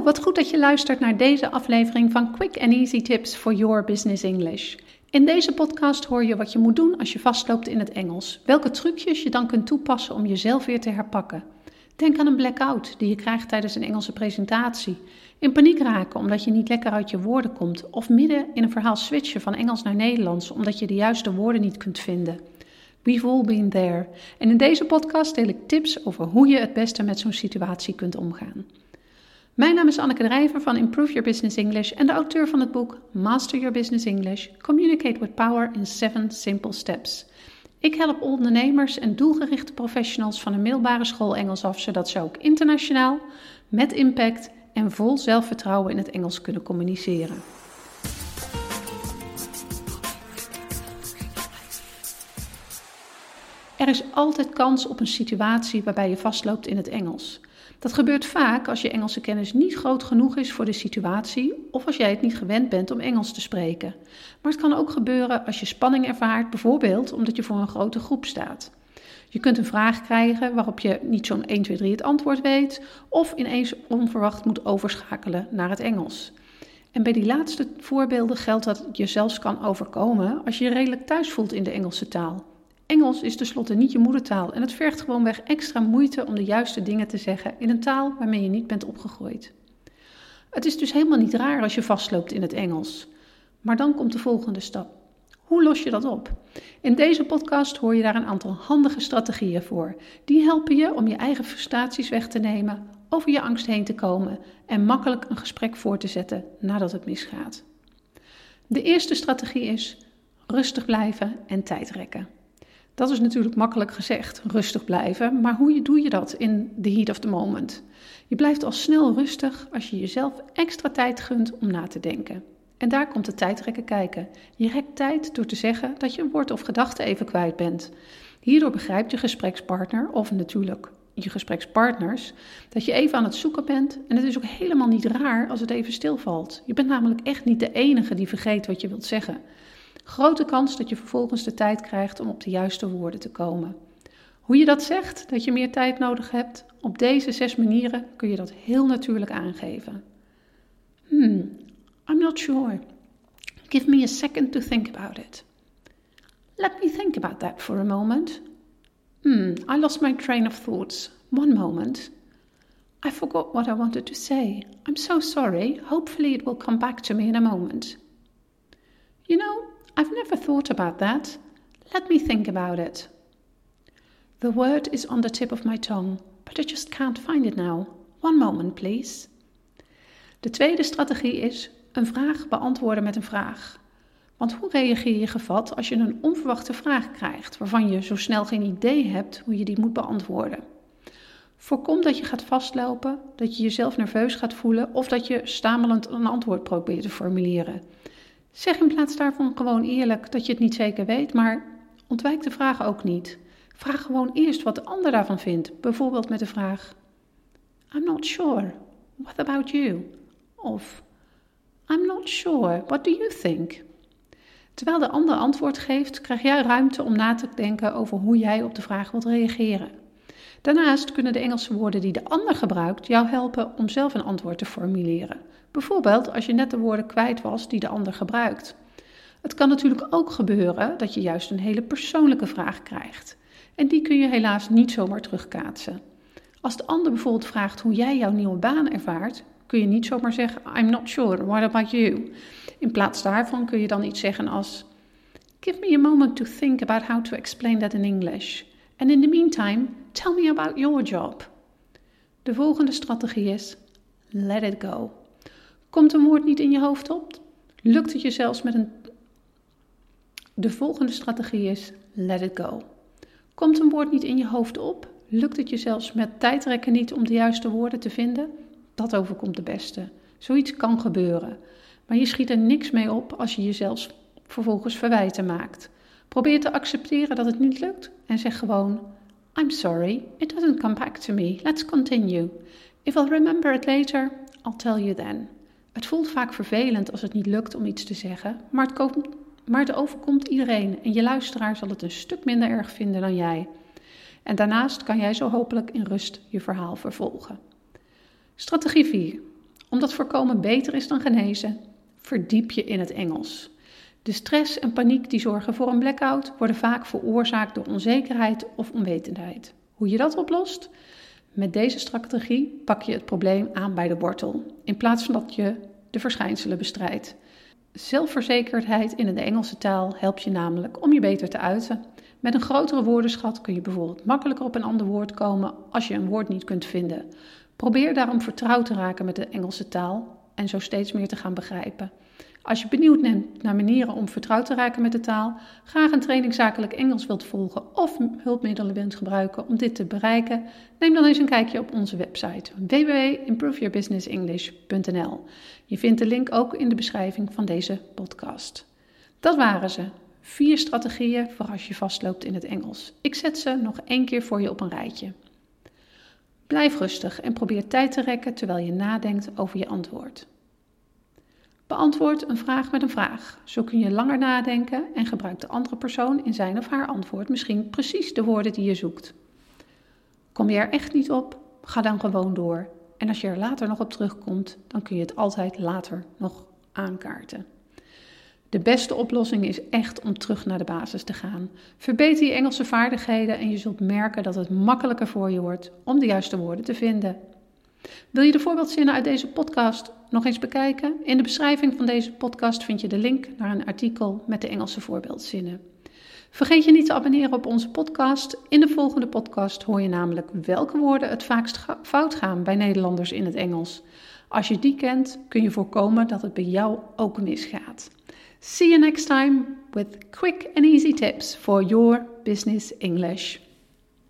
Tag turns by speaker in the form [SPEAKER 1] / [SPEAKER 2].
[SPEAKER 1] Wat goed dat je luistert naar deze aflevering van Quick and Easy Tips for Your Business English. In deze podcast hoor je wat je moet doen als je vastloopt in het Engels. Welke trucjes je dan kunt toepassen om jezelf weer te herpakken. Denk aan een blackout die je krijgt tijdens een Engelse presentatie. In paniek raken omdat je niet lekker uit je woorden komt. Of midden in een verhaal switchen van Engels naar Nederlands omdat je de juiste woorden niet kunt vinden. We've all been there. En in deze podcast deel ik tips over hoe je het beste met zo'n situatie kunt omgaan. Mijn naam is Anneke Drijver van Improve Your Business English en de auteur van het boek Master Your Business English: Communicate with Power in 7 Simple Steps. Ik help ondernemers en doelgerichte professionals van een middelbare school Engels af, zodat ze ook internationaal, met impact en vol zelfvertrouwen in het Engels kunnen communiceren. Er is altijd kans op een situatie waarbij je vastloopt in het Engels. Dat gebeurt vaak als je Engelse kennis niet groot genoeg is voor de situatie of als jij het niet gewend bent om Engels te spreken. Maar het kan ook gebeuren als je spanning ervaart, bijvoorbeeld omdat je voor een grote groep staat. Je kunt een vraag krijgen waarop je niet zo'n 1, 2, 3 het antwoord weet, of ineens onverwacht moet overschakelen naar het Engels. En bij die laatste voorbeelden geldt dat je zelfs kan overkomen als je je redelijk thuis voelt in de Engelse taal. Engels is tenslotte niet je moedertaal en het vergt gewoonweg extra moeite om de juiste dingen te zeggen in een taal waarmee je niet bent opgegroeid. Het is dus helemaal niet raar als je vastloopt in het Engels. Maar dan komt de volgende stap. Hoe los je dat op? In deze podcast hoor je daar een aantal handige strategieën voor. Die helpen je om je eigen frustraties weg te nemen, over je angst heen te komen en makkelijk een gesprek voor te zetten nadat het misgaat. De eerste strategie is rustig blijven en tijd rekken. Dat is natuurlijk makkelijk gezegd, rustig blijven, maar hoe doe je dat in the heat of the moment? Je blijft al snel rustig als je jezelf extra tijd gunt om na te denken. En daar komt de tijdrekken kijken. Je rekt tijd door te zeggen dat je een woord of gedachte even kwijt bent. Hierdoor begrijpt je gesprekspartner, of natuurlijk je gesprekspartners, dat je even aan het zoeken bent. En het is ook helemaal niet raar als het even stilvalt. Je bent namelijk echt niet de enige die vergeet wat je wilt zeggen. Grote kans dat je vervolgens de tijd krijgt om op de juiste woorden te komen. Hoe je dat zegt, dat je meer tijd nodig hebt, op deze zes manieren kun je dat heel natuurlijk aangeven. Hmm, I'm not sure. Give me a second to think about it. Let me think about that for a moment. Hmm, I lost my train of thoughts. One moment. I forgot what I wanted to say. I'm so sorry. Hopefully, it will come back to me in a moment. I've never thought about that. Let me think about it. The word is on the tip of my tongue, but I just can't find it now. One moment, please. De tweede strategie is een vraag beantwoorden met een vraag. Want hoe reageer je gevat als je een onverwachte vraag krijgt waarvan je zo snel geen idee hebt hoe je die moet beantwoorden? Voorkom dat je gaat vastlopen, dat je jezelf nerveus gaat voelen of dat je stamelend een antwoord probeert te formuleren. Zeg in plaats daarvan gewoon eerlijk dat je het niet zeker weet, maar ontwijk de vraag ook niet. Vraag gewoon eerst wat de ander daarvan vindt, bijvoorbeeld met de vraag: I'm not sure. What about you? Of I'm not sure. What do you think? Terwijl de ander antwoord geeft, krijg jij ruimte om na te denken over hoe jij op de vraag wilt reageren. Daarnaast kunnen de Engelse woorden die de ander gebruikt jou helpen om zelf een antwoord te formuleren. Bijvoorbeeld als je net de woorden kwijt was die de ander gebruikt. Het kan natuurlijk ook gebeuren dat je juist een hele persoonlijke vraag krijgt. En die kun je helaas niet zomaar terugkaatsen. Als de ander bijvoorbeeld vraagt hoe jij jouw nieuwe baan ervaart, kun je niet zomaar zeggen: I'm not sure, what about you? In plaats daarvan kun je dan iets zeggen als: Give me a moment to think about how to explain that in English. And in the meantime, tell me about your job. De volgende strategie is: Let it go. Komt een woord niet in je hoofd op? Lukt het je zelfs met een. De volgende strategie is: Let it go. Komt een woord niet in je hoofd op? Lukt het je zelfs met tijdrekken niet om de juiste woorden te vinden? Dat overkomt de beste. Zoiets kan gebeuren. Maar je schiet er niks mee op als je jezelf vervolgens verwijten maakt. Probeer te accepteren dat het niet lukt en zeg gewoon: I'm sorry, it doesn't come back to me. Let's continue. If I'll remember it later, I'll tell you then. Het voelt vaak vervelend als het niet lukt om iets te zeggen, maar het, maar het overkomt iedereen en je luisteraar zal het een stuk minder erg vinden dan jij. En daarnaast kan jij zo hopelijk in rust je verhaal vervolgen. Strategie 4. Omdat voorkomen beter is dan genezen, verdiep je in het Engels. De stress en paniek die zorgen voor een blackout worden vaak veroorzaakt door onzekerheid of onwetendheid. Hoe je dat oplost? Met deze strategie pak je het probleem aan bij de wortel, in plaats van dat je de verschijnselen bestrijdt. Zelfverzekerdheid in de Engelse taal helpt je namelijk om je beter te uiten. Met een grotere woordenschat kun je bijvoorbeeld makkelijker op een ander woord komen als je een woord niet kunt vinden. Probeer daarom vertrouwd te raken met de Engelse taal en zo steeds meer te gaan begrijpen. Als je benieuwd bent naar manieren om vertrouwd te raken met de taal, graag een training zakelijk Engels wilt volgen of hulpmiddelen wilt gebruiken om dit te bereiken, neem dan eens een kijkje op onze website www.improveyourbusinessenglish.nl. Je vindt de link ook in de beschrijving van deze podcast. Dat waren ze. Vier strategieën voor als je vastloopt in het Engels. Ik zet ze nog één keer voor je op een rijtje. Blijf rustig en probeer tijd te rekken terwijl je nadenkt over je antwoord. Beantwoord een vraag met een vraag. Zo kun je langer nadenken en gebruikt de andere persoon in zijn of haar antwoord misschien precies de woorden die je zoekt. Kom je er echt niet op? Ga dan gewoon door. En als je er later nog op terugkomt, dan kun je het altijd later nog aankaarten. De beste oplossing is echt om terug naar de basis te gaan. Verbeter je Engelse vaardigheden en je zult merken dat het makkelijker voor je wordt om de juiste woorden te vinden. Wil je de voorbeeldzinnen uit deze podcast nog eens bekijken? In de beschrijving van deze podcast vind je de link naar een artikel met de Engelse voorbeeldzinnen. Vergeet je niet te abonneren op onze podcast. In de volgende podcast hoor je namelijk welke woorden het vaakst fout gaan bij Nederlanders in het Engels. Als je die kent, kun je voorkomen dat het bij jou ook misgaat. See you next time with quick and easy tips for your business English.